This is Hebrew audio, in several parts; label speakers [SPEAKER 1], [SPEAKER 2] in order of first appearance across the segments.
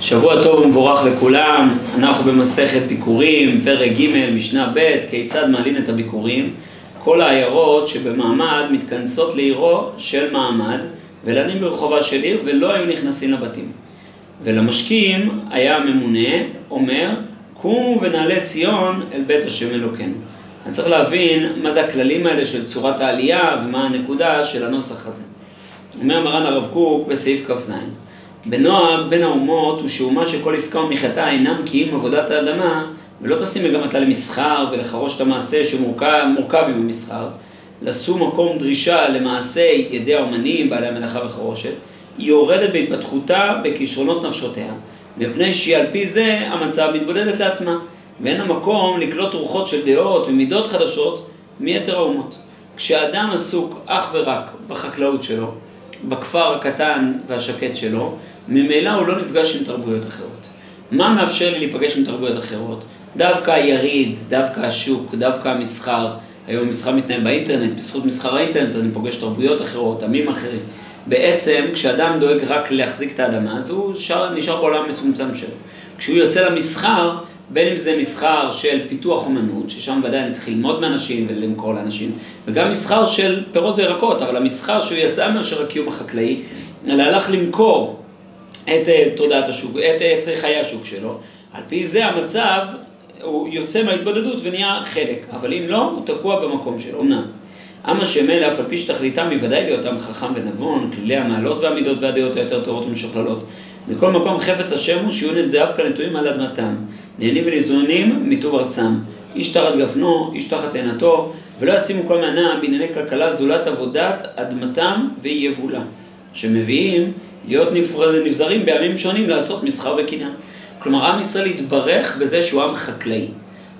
[SPEAKER 1] שבוע טוב ומבורך לכולם, אנחנו במסכת ביקורים, פרק ג', משנה ב', כיצד מעלים את הביקורים. כל העיירות שבמעמד מתכנסות לעירו של מעמד ולנים ברחובה של עיר ולא היו נכנסים לבתים. ולמשקיעים היה הממונה אומר, קומו ונעלה ציון אל בית השם אלוקינו. אני צריך להבין מה זה הכללים האלה של צורת העלייה ומה הנקודה של הנוסח הזה. אומר מרן הרב קוק בסעיף כ"ז בנוהג בין האומות הוא שאומה שכל עסקה ומחייתה אינם קיים עבודת האדמה ולא תשים מגמתה למסחר ולחרוש את המעשה שמורכב עם המסחר, לשום מקום דרישה למעשה ידי האומנים, בעלי המלאכה וחרושת, היא יורדת בהתפתחותה בכישרונות נפשותיה, מפני שהיא על פי זה המצב מתבודדת לעצמה, ואין המקום לקלוט רוחות של דעות ומידות חדשות מיתר האומות. כשאדם עסוק אך ורק בחקלאות שלו, בכפר הקטן והשקט שלו, ממילא הוא לא נפגש עם תרבויות אחרות. מה מאפשר לי להיפגש עם תרבויות אחרות? דווקא היריד, דווקא השוק, דווקא המסחר. היום המסחר מתנהל באינטרנט, בזכות מסחר האינטרנט אני פוגש תרבויות אחרות, עמים אחרים. בעצם, כשאדם דואג רק להחזיק את האדמה, אז הוא נשאר, נשאר בעולם מצומצם שלו. כשהוא יוצא למסחר, בין אם זה מסחר של פיתוח אומנות, ששם ודאי אני צריך ללמוד מאנשים ולמכור לאנשים, וגם מסחר של פירות וירקות, אבל המסחר שהוא יצא מאשר הקיום החקלאי, אלא הלך למכור את אה, תודעת השוק, את, את חיי השוק שלו, על פי זה המצב, הוא יוצא מההתבודדות ונהיה חלק, אבל אם לא, הוא תקוע במקום שלו, אמנם. השם אלה, אף על פי שתכליתם היא ודאי להיות עם חכם ונבון, כללי המעלות והמידות והדעות היותר טובות ומשוכללות. מכל מקום חפץ השם הוא שיהיו דווקא נטועים על אדמתם, נהנים וניזונים מטוב ארצם. איש תחת גפנו, איש תחת עינתו, ולא ישימו כל מענה בענייני כלכלה זולת עבודת אדמתם ויבולה, שמביאים להיות נבזרים בימים שונים לעשות מסחר וקניין. כלומר, עם ישראל התברך בזה שהוא עם חקלאי.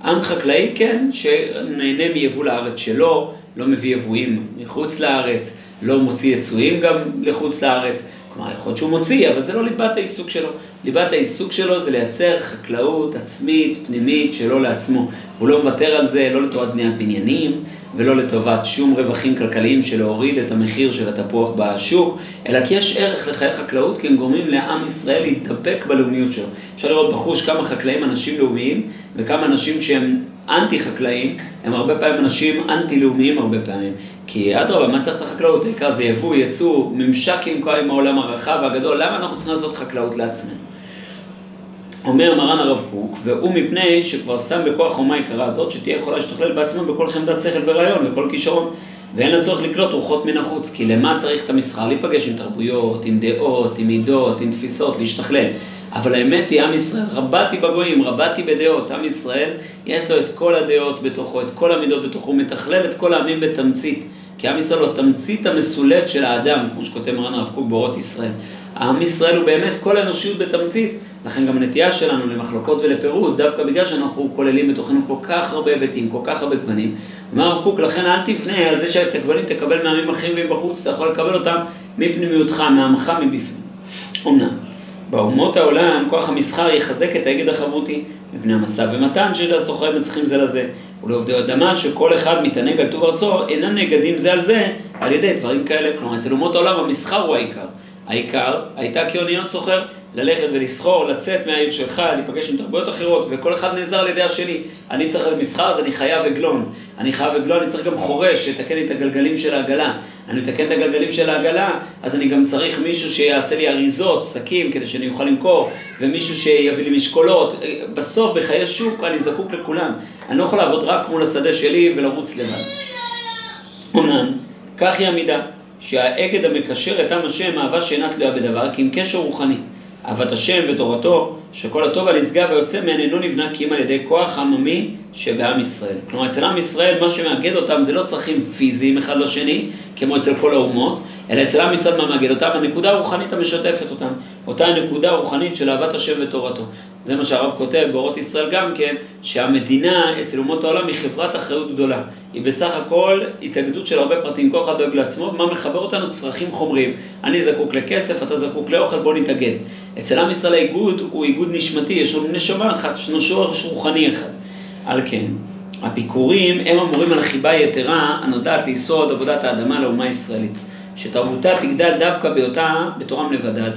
[SPEAKER 1] עם חקלאי, כן, שנהנה מיבול הארץ שלו, לא מביא יבואים מחוץ לארץ, לא מוציא יצואים גם לחוץ לארץ. כלומר, יכול להיות שהוא מוציא, אבל זה לא ליבת העיסוק שלו. ליבת העיסוק שלו זה לייצר חקלאות עצמית, פנימית, שלו לעצמו. והוא לא מוותר על זה, לא לטובת בניית בניינים, ולא לטובת שום רווחים כלכליים של להוריד את המחיר של התפוח בשוק, אלא כי יש ערך לחיי חקלאות, כי הם גורמים לעם ישראל להידבק בלאומיות שלו. אפשר לראות בחוש כמה חקלאים אנשים לאומיים, וכמה אנשים שהם אנטי חקלאים, הם הרבה פעמים אנשים אנטי לאומיים הרבה פעמים. כי אדרבה, מה צריך את החקלאות? העיקר זה יבוא, יצוא, ממשק עם כל העולם הרחב והגדול, למה אנחנו צריכים לעשות חקלאות לעצמנו? אומר מרן הרב קוק, והוא מפני שכבר שם בכוח חומה יקרה הזאת, שתהיה יכולה להשתכלל בעצמה בכל חמדת שכל ורעיון וכל כישרון, ואין לה צורך לקלוט רוחות מן החוץ, כי למה צריך את המסחר? להיפגש עם תרבויות, עם דעות, עם מידות, עם תפיסות, להשתכלל. אבל האמת היא, עם ישראל, רבתי בגויים, רבתי בדעות. עם ישראל, יש לו את כל הדעות בתוכו, את כל המידות בתוכו, הוא מתכלל את כל העמים בתמצית. כי עם ישראל הוא תמצית המסולט של האדם, כמו שכותב מרן הרב קוק באורות ישראל. עם ישראל הוא באמת כל האנושיות בתמצית, לכן גם הנטייה שלנו למחלוקות ולפירוד, דווקא בגלל שאנחנו כוללים בתוכנו כל כך הרבה היבטים, כל כך הרבה גוונים. אומר הרב קוק, לכן אל תפנה על זה שאת הגוונים תקבל מעמים אחרים מבחוץ, אתה יכול לקבל אותם מפנימיותך, מעמך מבפנים. אמנם, באומות העולם כוח המסחר יחזק את האגד החברותי, מפני המשא ומתן של הסוחרים מצליחים זה לזה, ולעובדי אדמה שכל אחד מתענג על טוב ארצו, אינם נגדים זה על זה על ידי דברים כאלה. כלומר, אצל אומות העולם המסחר הוא העיקר. העיקר הייתה כאוניות סוחר, ללכת ולסחור, לצאת מהעיר שלך, להיפגש עם תרבויות אחרות, וכל אחד נעזר על ידי השני. אני צריך מסחר, אז אני חייב עגלון. אני חייב עגלון, אני צריך גם חורש, שיתקן לי את הגלגלים של העגלה. אני מתקן את הגלגלים של העגלה, אז אני גם צריך מישהו שיעשה לי אריזות, שקים, כדי שאני אוכל למכור, ומישהו שיביא לי משקולות. בסוף, בחיי שוק, אני זקוק לכולם. אני לא יכול לעבוד רק מול השדה שלי ולרוץ לבד. אומנם, כך היא המידה. שהאגד המקשר את עם השם אהבה שאינה תלויה בדבר, כי אם קשר רוחני. אהבת השם ותורתו, שכל הטוב הנשגב ויוצא מהן אינו נבנה כי אם על ידי כוח עממי שבעם ישראל. כלומר, אצל עם ישראל מה שמאגד אותם זה לא צרכים פיזיים אחד לשני, כמו אצל כל האומות, אלא אצל עם ישראל מה מאגד אותם? הנקודה הרוחנית המשתפת אותם. אותה הנקודה הרוחנית של אהבת השם ותורתו. זה מה שהרב כותב באורות ישראל גם כן, שהמדינה אצל אומות העולם היא חברת אחריות גדולה. היא בסך הכל התאגדות של הרבה פרטים, כל אחד דואג לעצמו, מה מחבר אותנו? צרכים חומריים. אני זקוק לכסף, אתה זקוק לאוכל, בוא נתאגד. אצל עם ישראל האיגוד הוא איגוד נשמתי, יש לנו נשמה אחת, יש לנו שורש רוחני אחד. על כן, הביקורים הם אמורים על חיבה יתרה הנודעת ליסוד עבודת האדמה לאומה הישראלית. שתרבותה תגדל דווקא בהיותה בתורם לבדד.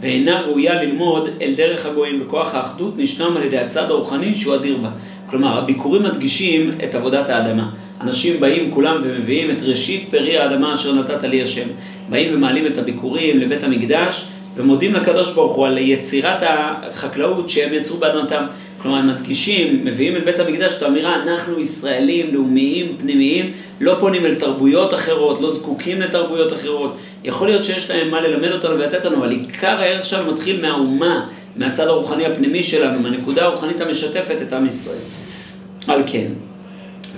[SPEAKER 1] ואינה ראויה ללמוד אל דרך הגויים, וכוח האחדות נשנם על ידי הצד הרוחני שהוא אדיר בה. כלומר, הביקורים מדגישים את עבודת האדמה. אנשים באים כולם ומביאים את ראשית פרי האדמה אשר נתת לי השם. באים ומעלים את הביקורים לבית המקדש, ומודים לקדוש ברוך הוא על יצירת החקלאות שהם יצרו באדמתם. כלומר, הם מדגישים, מביאים אל בית המקדש את האמירה, אנחנו ישראלים, לאומיים, פנימיים, לא פונים אל תרבויות אחרות, לא זקוקים לתרבויות אחרות. יכול להיות שיש להם מה ללמד אותנו ולתת לנו, אבל עיקר הערך שלנו מתחיל מהאומה, מהצד הרוחני הפנימי שלנו, מהנקודה הרוחנית המשתפת את עם ישראל. על כן,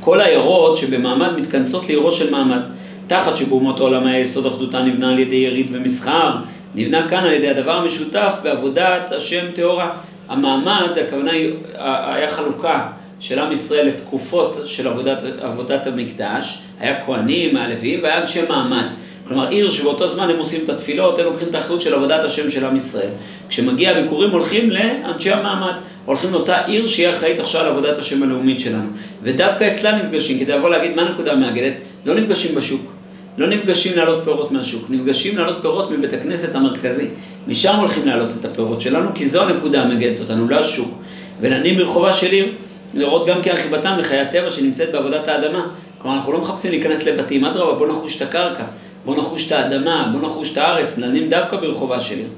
[SPEAKER 1] כל העיירות שבמעמד מתכנסות לעירו של מעמד, תחת שבאומות העולם היה יסוד אחדותה נבנה על ידי יריד ומסחר, נבנה כאן על ידי הדבר המשותף בעבודת השם טהורה. המעמד, הכוונה היא, היה חלוקה של עם ישראל לתקופות של עבודת, עבודת המקדש, היה כהנים, היה לוויים והיה אנשי מעמד. כלומר, עיר שבאותו זמן הם עושים את התפילות, הם לוקחים את האחריות של עבודת השם של עם ישראל. כשמגיע הביקורים הולכים לאנשי המעמד, הולכים לאותה עיר שהיא אחראית עכשיו על עבודת השם הלאומית שלנו. ודווקא אצלה נפגשים, כדי לבוא להגיד מה הנקודה המאגדת, לא נפגשים בשוק. לא נפגשים להעלות פירות מהשוק, נפגשים להעלות פירות מבית הכנסת המרכזי. משם הולכים להעלות את הפירות שלנו, כי זו הנקודה המגדת אותנו, לא השוק. ולנים ברחובה של עיר, לראות גם כהרחיבתם לחיי הטבע שנמצאת בעבודת האדמה. כלומר, אנחנו לא מחפשים להיכנס לבתים, אדרבה, בואו נחוש את הקרקע, בואו נחוש את האדמה, בואו נחוש את הארץ, לנים דווקא ברחובה של עיר.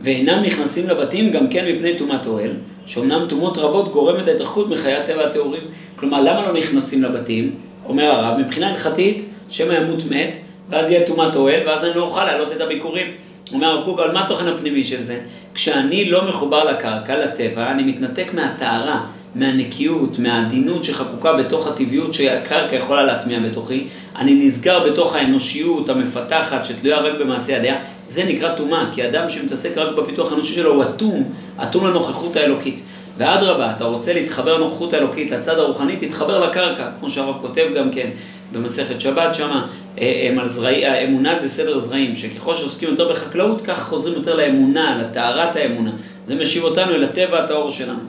[SPEAKER 1] ואינם נכנסים לבתים גם כן מפני טומאת אוהל, שאומנם טומאות רבות גורמת ההתרחקות מחיי הטבע הטהורים. כלומר, למה לא נכנסים לבתים? אומר הרב, מבחינה הלכתית, שמא ימות מת, ואז יהיה טומאת אוהל, ואז אני לא אוכל להעלות את הביקורים. אומר הרב קוק, אבל מה התוכן הפנימי של זה? כשאני לא מחובר לקרקע, לטבע, אני מתנתק מהטהרה, מהנקיות, מהעדינות שחקוקה בתוך הטבעיות שהקרקע יכולה להטמיע בתוכי, אני נסגר בתוך האנושיות המפתחת שתלויה רק במעשה ידיה, זה נקרא טומאה, כי אדם שמתעסק רק בפיתוח האנושי שלו הוא אטום, אטום לנוכחות האלוקית. ואדרבה, אתה רוצה להתחבר לנוכחות האלוקית, לצד הרוחני, תתחבר לקרקע, כמו שהרב כותב גם כן במסכת שבת, שמה אה, הם על זרעי, האמונה זה סדר זרעים, שככל שעוסקים יותר בחקלאות, כך חוזרים יותר לאמונה, לטהרת האמונה. זה משיב אותנו אל הטבע הטהור שלנו.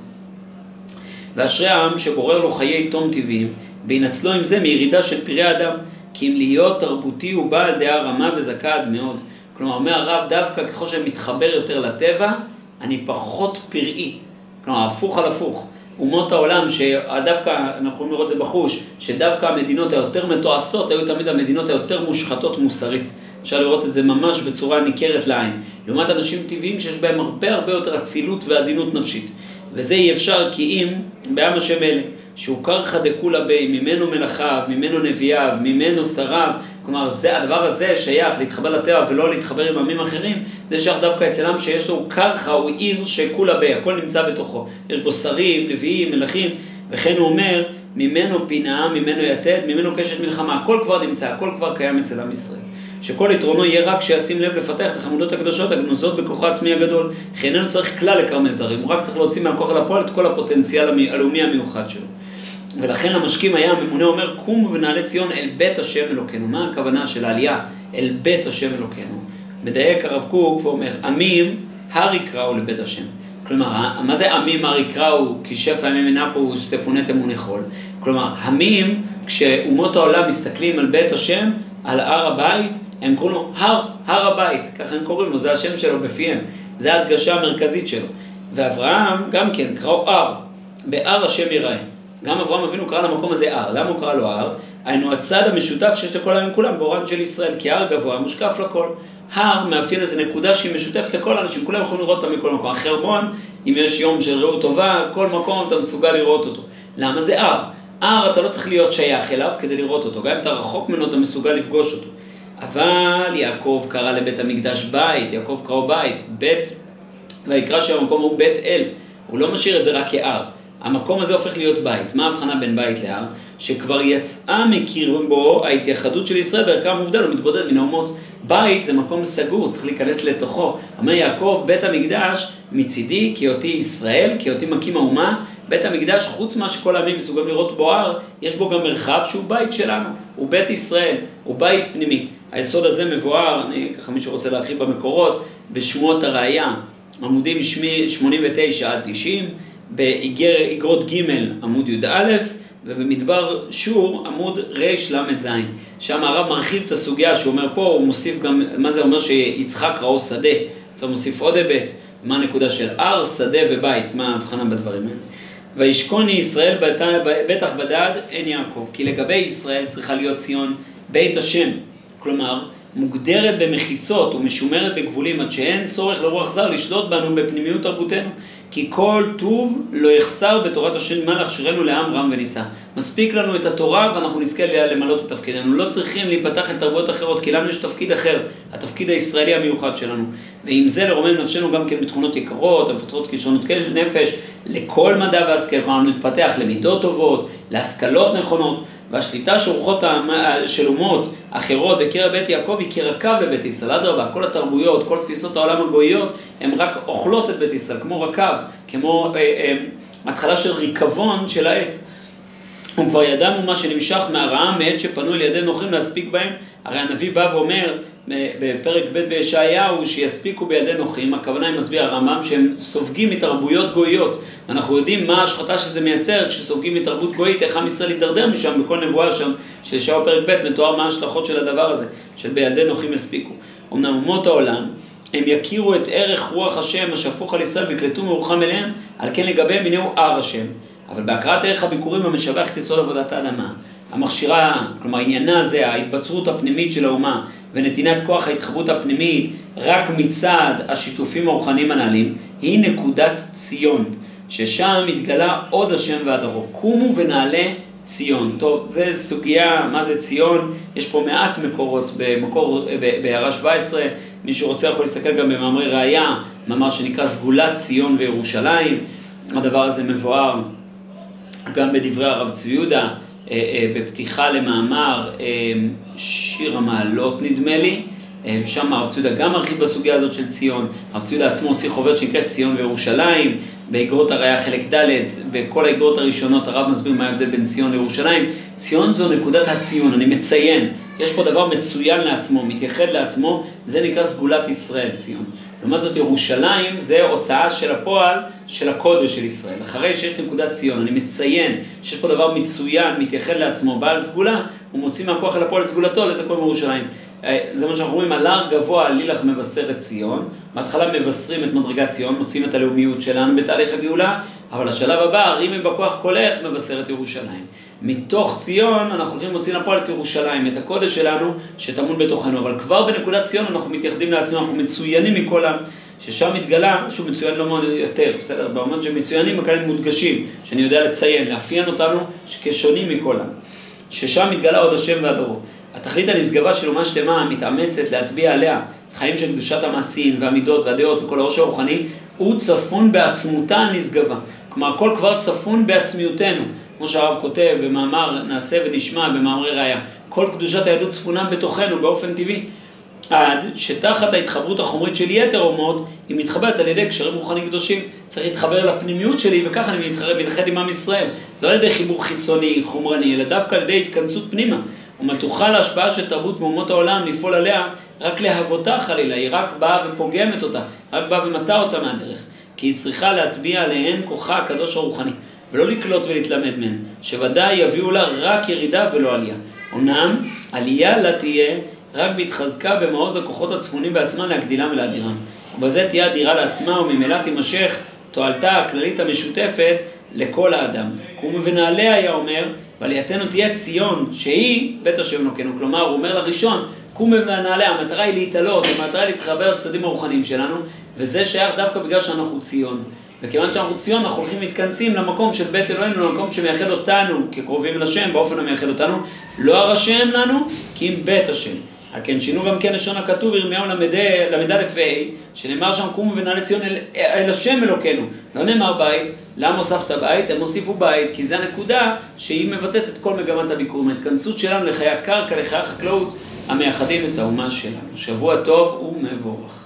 [SPEAKER 1] ואשרי העם שבורר לו חיי תום טבעיים, וינצלו עם זה מירידה של פראי אדם, כי אם להיות תרבותי הוא בעל דעה רמה וזכה עד מאוד. כלומר, אומר הרב, דווקא ככל שאני מתחבר יותר לטבע, אני פחות פראי. כלומר, הפוך על הפוך. אומות העולם, שדווקא, אנחנו יכולים לראות את זה בחוש, שדווקא המדינות היותר מתועשות היו תמיד המדינות היותר מושחתות מוסרית. אפשר לראות את זה ממש בצורה ניכרת לעין. לעומת אנשים טבעיים שיש בהם הרבה הרבה יותר אצילות ועדינות נפשית. וזה אי אפשר כי אם בעם השם אלה, שהוא קרחא דכולא בי, ממנו מלאכיו, ממנו נביאיו, ממנו שריו, כלומר זה, הדבר הזה שייך להתחבר לטבע ולא להתחבר עם עמים אחרים, זה שייך דווקא אצל עם שיש לו קרחא, הוא עיר שכולא בי, הכל נמצא בתוכו. יש בו שרים, לוויים, מלכים, וכן הוא אומר, ממנו פינה, ממנו יתד, ממנו קשת מלחמה, הכל כבר נמצא, הכל כבר קיים אצל עם ישראל. שכל יתרונו יהיה רק שישים לב לפתח את החמודות הקדושות הגנוזות בכוחו העצמי הגדול, כי איננו צריך כלל לכרמי זרים, הוא רק צריך להוציא מהכוח אל הפועל את כל הפוטנציאל הלאומי המיוחד שלו. ולכן המשקים היה, הממונה אומר, קום ונעלה ציון אל בית השם אלוקינו. מה הכוונה של העלייה אל בית השם אלוקינו? מדייק הרב קוק ואומר, עמים הר יקראו לבית השם. כלומר, מה זה עמים הר יקראו כי שפע ימים וספוני תמוני חול? כלומר, עמים, כשאומות העולם מסתכלים על בית השם, על הר הבית, הם קוראים לו הר, הר הבית, ככה הם קוראים לו, זה השם שלו בפיהם, זה ההדגשה המרכזית שלו. ואברהם גם כן, קראו הר, בהר השם יראה. גם אברהם אבינו קרא למקום הזה הר. למה הוא קרא לו הר? היינו הצד המשותף שיש לכל העמים כולם באורן של ישראל, כי הר גבוה מושקף לכל. הר מאפיין איזה נקודה שהיא משותפת לכל האנשים, כולם יכולים לראות אותה מכל מקום. החרמון, אם יש יום של ראות טובה, כל מקום אתה מסוגל לראות אותו. למה זה הר? הר אתה לא צריך להיות שייך אליו כדי לראות אותו, גם אם אתה רחוק ממנו אתה מסוגל לפגוש אותו. אבל יעקב קרא לבית המקדש בית, יעקב קראו בית, בית, ויקרא שהמקום הוא בית אל, הוא לא משאיר את זה רק כהר. המקום הזה הופך להיות בית. מה ההבחנה בין בית להר? שכבר יצאה מקרבו ההתייחדות של ישראל בערכה המובדל, הוא מתבודד מן האומות. בית זה מקום סגור, צריך להיכנס לתוכו. אומר יעקב, בית המקדש מצידי, כי אותי ישראל, כי אותי מקים האומה, בית המקדש, חוץ מה שכל העמים מסוגלים לראות בו הר, יש בו גם מרחב שהוא בית שלנו, הוא בית ישראל, הוא בית פנימי. היסוד הזה מבואר, אני, ככה מי שרוצה להרחיב במקורות, בשמועות הראייה, עמודים 89 עד 90, באגרות ג' עמוד י"א, ובמדבר שור עמוד רל"ז. שם הרב מרחיב את הסוגיה שהוא אומר פה, הוא מוסיף גם, מה זה אומר שיצחק ראו שדה. זה מוסיף עוד היבט, מה הנקודה של הר, שדה ובית, מה ההבחנה בדברים האלה. וישכוני ישראל בטח בדד אין יעקב, כי לגבי ישראל צריכה להיות ציון בית השם. כלומר, מוגדרת במחיצות ומשומרת בגבולים עד שאין צורך לרוח זר לשלוט בנו בפנימיות תרבותנו. כי כל טוב לא יחסר בתורת השם מה להכשירנו לעם רם ונישא. מספיק לנו את התורה ואנחנו נזכה למלא את תפקידנו. לא צריכים להיפתח אל תרבויות אחרות, כי לנו יש תפקיד אחר, התפקיד הישראלי המיוחד שלנו. ועם זה לרומם נפשנו גם כן בתכונות יקרות, המפתחות כישרונות נפש, לכל מדע והשכל, כלומר נתפתח למידות טובות, להשכלות נכונות. והשליטה של רוחות של אומות אחרות בקרב בית יעקב היא כרקב לבית ישראל. אדרבה, כל התרבויות, כל תפיסות העולם הגויות, הן רק אוכלות את בית ישראל, כמו רקב, כמו אה, אה, התחלה של ריקבון של העץ. וכבר ידענו מה שנמשך מהרעה מעת שפנו אל ידי נוחים להספיק בהם. הרי הנביא בא ואומר בפרק ב' בישעיהו שיספיקו בידי נוחים, הכוונה היא מסביר הרמב"ם שהם סופגים מתרבויות גויות. אנחנו יודעים מה ההשחתה שזה מייצר כשסופגים מתרבות גויית, איך עם ישראל יידרדר משם בכל נבואה שם של ישעיהו פרק ב', מתואר מה ההשלכות של הדבר הזה, של בידי נוחים יספיקו. אמנם אומות העולם הם יכירו את ערך רוח השם השפוך על ישראל ויקלטו מרוחם אליהם, על כן לגביהם הנהו הר השם. אבל בהכרת ערך הביקורים המשבח את יסוד עבודת האדמה, המכשירה, כלומר עניינה זה ההתבצרות הפנימית של האומה ונתינת כוח ההתחברות הפנימית רק מצד השיתופים הרוחניים הנ"לים, היא נקודת ציון, ששם מתגלה עוד השם והדרו. קומו ונעלה ציון. טוב, זו סוגיה, מה זה ציון? יש פה מעט מקורות במקור, בהערה 17, מי שרוצה יכול להסתכל גם במאמרי ראייה, מאמר שנקרא סגולת ציון וירושלים. הדבר הזה מבואר גם בדברי הרב צבי יהודה, בפתיחה למאמר אה, שיר המעלות נדמה לי, שם הרב צבי יהודה גם מרחיב בסוגיה הזאת של ציון, הרב צבי יהודה עצמו הוציא חוברת שנקראת ציון וירושלים, באגרות הראייה חלק ד', בכל האגרות הראשונות הרב מסביר מה ההבדל בין ציון לירושלים. ציון זו נקודת הציון, אני מציין, יש פה דבר מצוין לעצמו, מתייחד לעצמו, זה נקרא סגולת ישראל, ציון. לעומת זאת ירושלים זה הוצאה של הפועל של הקודש של ישראל. אחרי שיש נקודת ציון, אני מציין שיש פה דבר מצוין, מתייחד לעצמו, בעל סגולה, הוא מוציא מהכוח אל הפועל את סגולתו, לזה קוראים ירושלים. אה, זה מה שאנחנו רואים, על הר גבוה לילך מבשר את ציון, בהתחלה מבשרים את מדרגת ציון, מוצאים את הלאומיות שלנו בתהליך הגאולה, אבל השלב הבא, רימי בכוח קולך, מבשר את ירושלים. מתוך ציון אנחנו הולכים להוציא לפועל את ירושלים, את הקודש שלנו שטמון בתוכנו, אבל כבר בנקודת ציון אנחנו מתייחדים לעצמנו, אנחנו מצוינים מכל העם, ששם מתגלה, שהוא מצוין לא מאוד יותר, בסדר? במובן שמצוינים, הכאלה מודגשים, שאני יודע לציין, לאפיין אותנו כשונים מכל העם. ששם מתגלה עוד השם והדורות. התכלית הנשגבה של אומה שלמה מתאמצת להטביע עליה חיים של קדושת המעשים והמידות והדעות וכל הראש הרוחני, הוא צפון בעצמותה הנשגבה. כלומר, הכל כבר צפון בעצמיותנו. כמו שהרב כותב במאמר נעשה ונשמע במאמרי ראייה. כל קדושת היהדות צפונה בתוכנו באופן טבעי. עד שתחת ההתחברות החומרית של יתר אומות, היא מתחברת על ידי קשרים רוחניים קדושים. צריך להתחבר לפנימיות שלי, וככה אני מתחרב, מתאחד עם עם ישראל. לא על ידי חיבור חיצוני, חומרני, אלא דווקא על ידי התכנסות פנימה. ומתוחה להשפעה של תרבות מאומות העולם לפעול עליה רק להבותה חלילה, היא רק באה ופוגמת אותה, רק באה ומטה אותה מהדרך. כי היא צריכה להטביע עליהן כוחה הקדוש הרוחני, ולא לקלוט ולהתלמד מהן, שוודאי יביאו לה רק ירידה ולא עלייה. אמנם, עלייה לה תהיה רק בהתחזקה במעוז הכוחות הצפונים בעצמם להגדילם ולהדירם. ובזה תהיה אדירה לעצמה וממילא תימשך תועלתה הכללית המשותפת לכל האדם. קומו ונעלה היה אומר, ועלייתנו תהיה ציון, שהיא בית השם אלוקינו. כלומר, הוא אומר לראשון, קומו ונעלה, המטרה היא להתעלות, המטרה היא להתחבר לצדדים הרוחניים שלנו, וזה שייך דווקא בגלל שאנחנו ציון. וכיוון שאנחנו ציון, אנחנו הולכים מתכנסים למקום של בית אלוהינו, למקום שמייחד אותנו כקרובים לשם, באופן המייחד אותנו, לא הר השם לנו, כי אם בית השם. על כן שינו גם כן לשון הכתוב ירמיהו ל"א ה', שנאמר שם קומו ונעלה ציון אל, אל השם אלוקינו. לא נאמר בית, למה הוספת בית? הם הוסיפו בית, כי זו הנקודה שהיא מבטאת את כל מגמת הביקורים. ההתכנסות שלנו לחיי הקרקע, לחיי החקלאות, המייחדים את האומה שלנו. שבוע טוב ומבורך.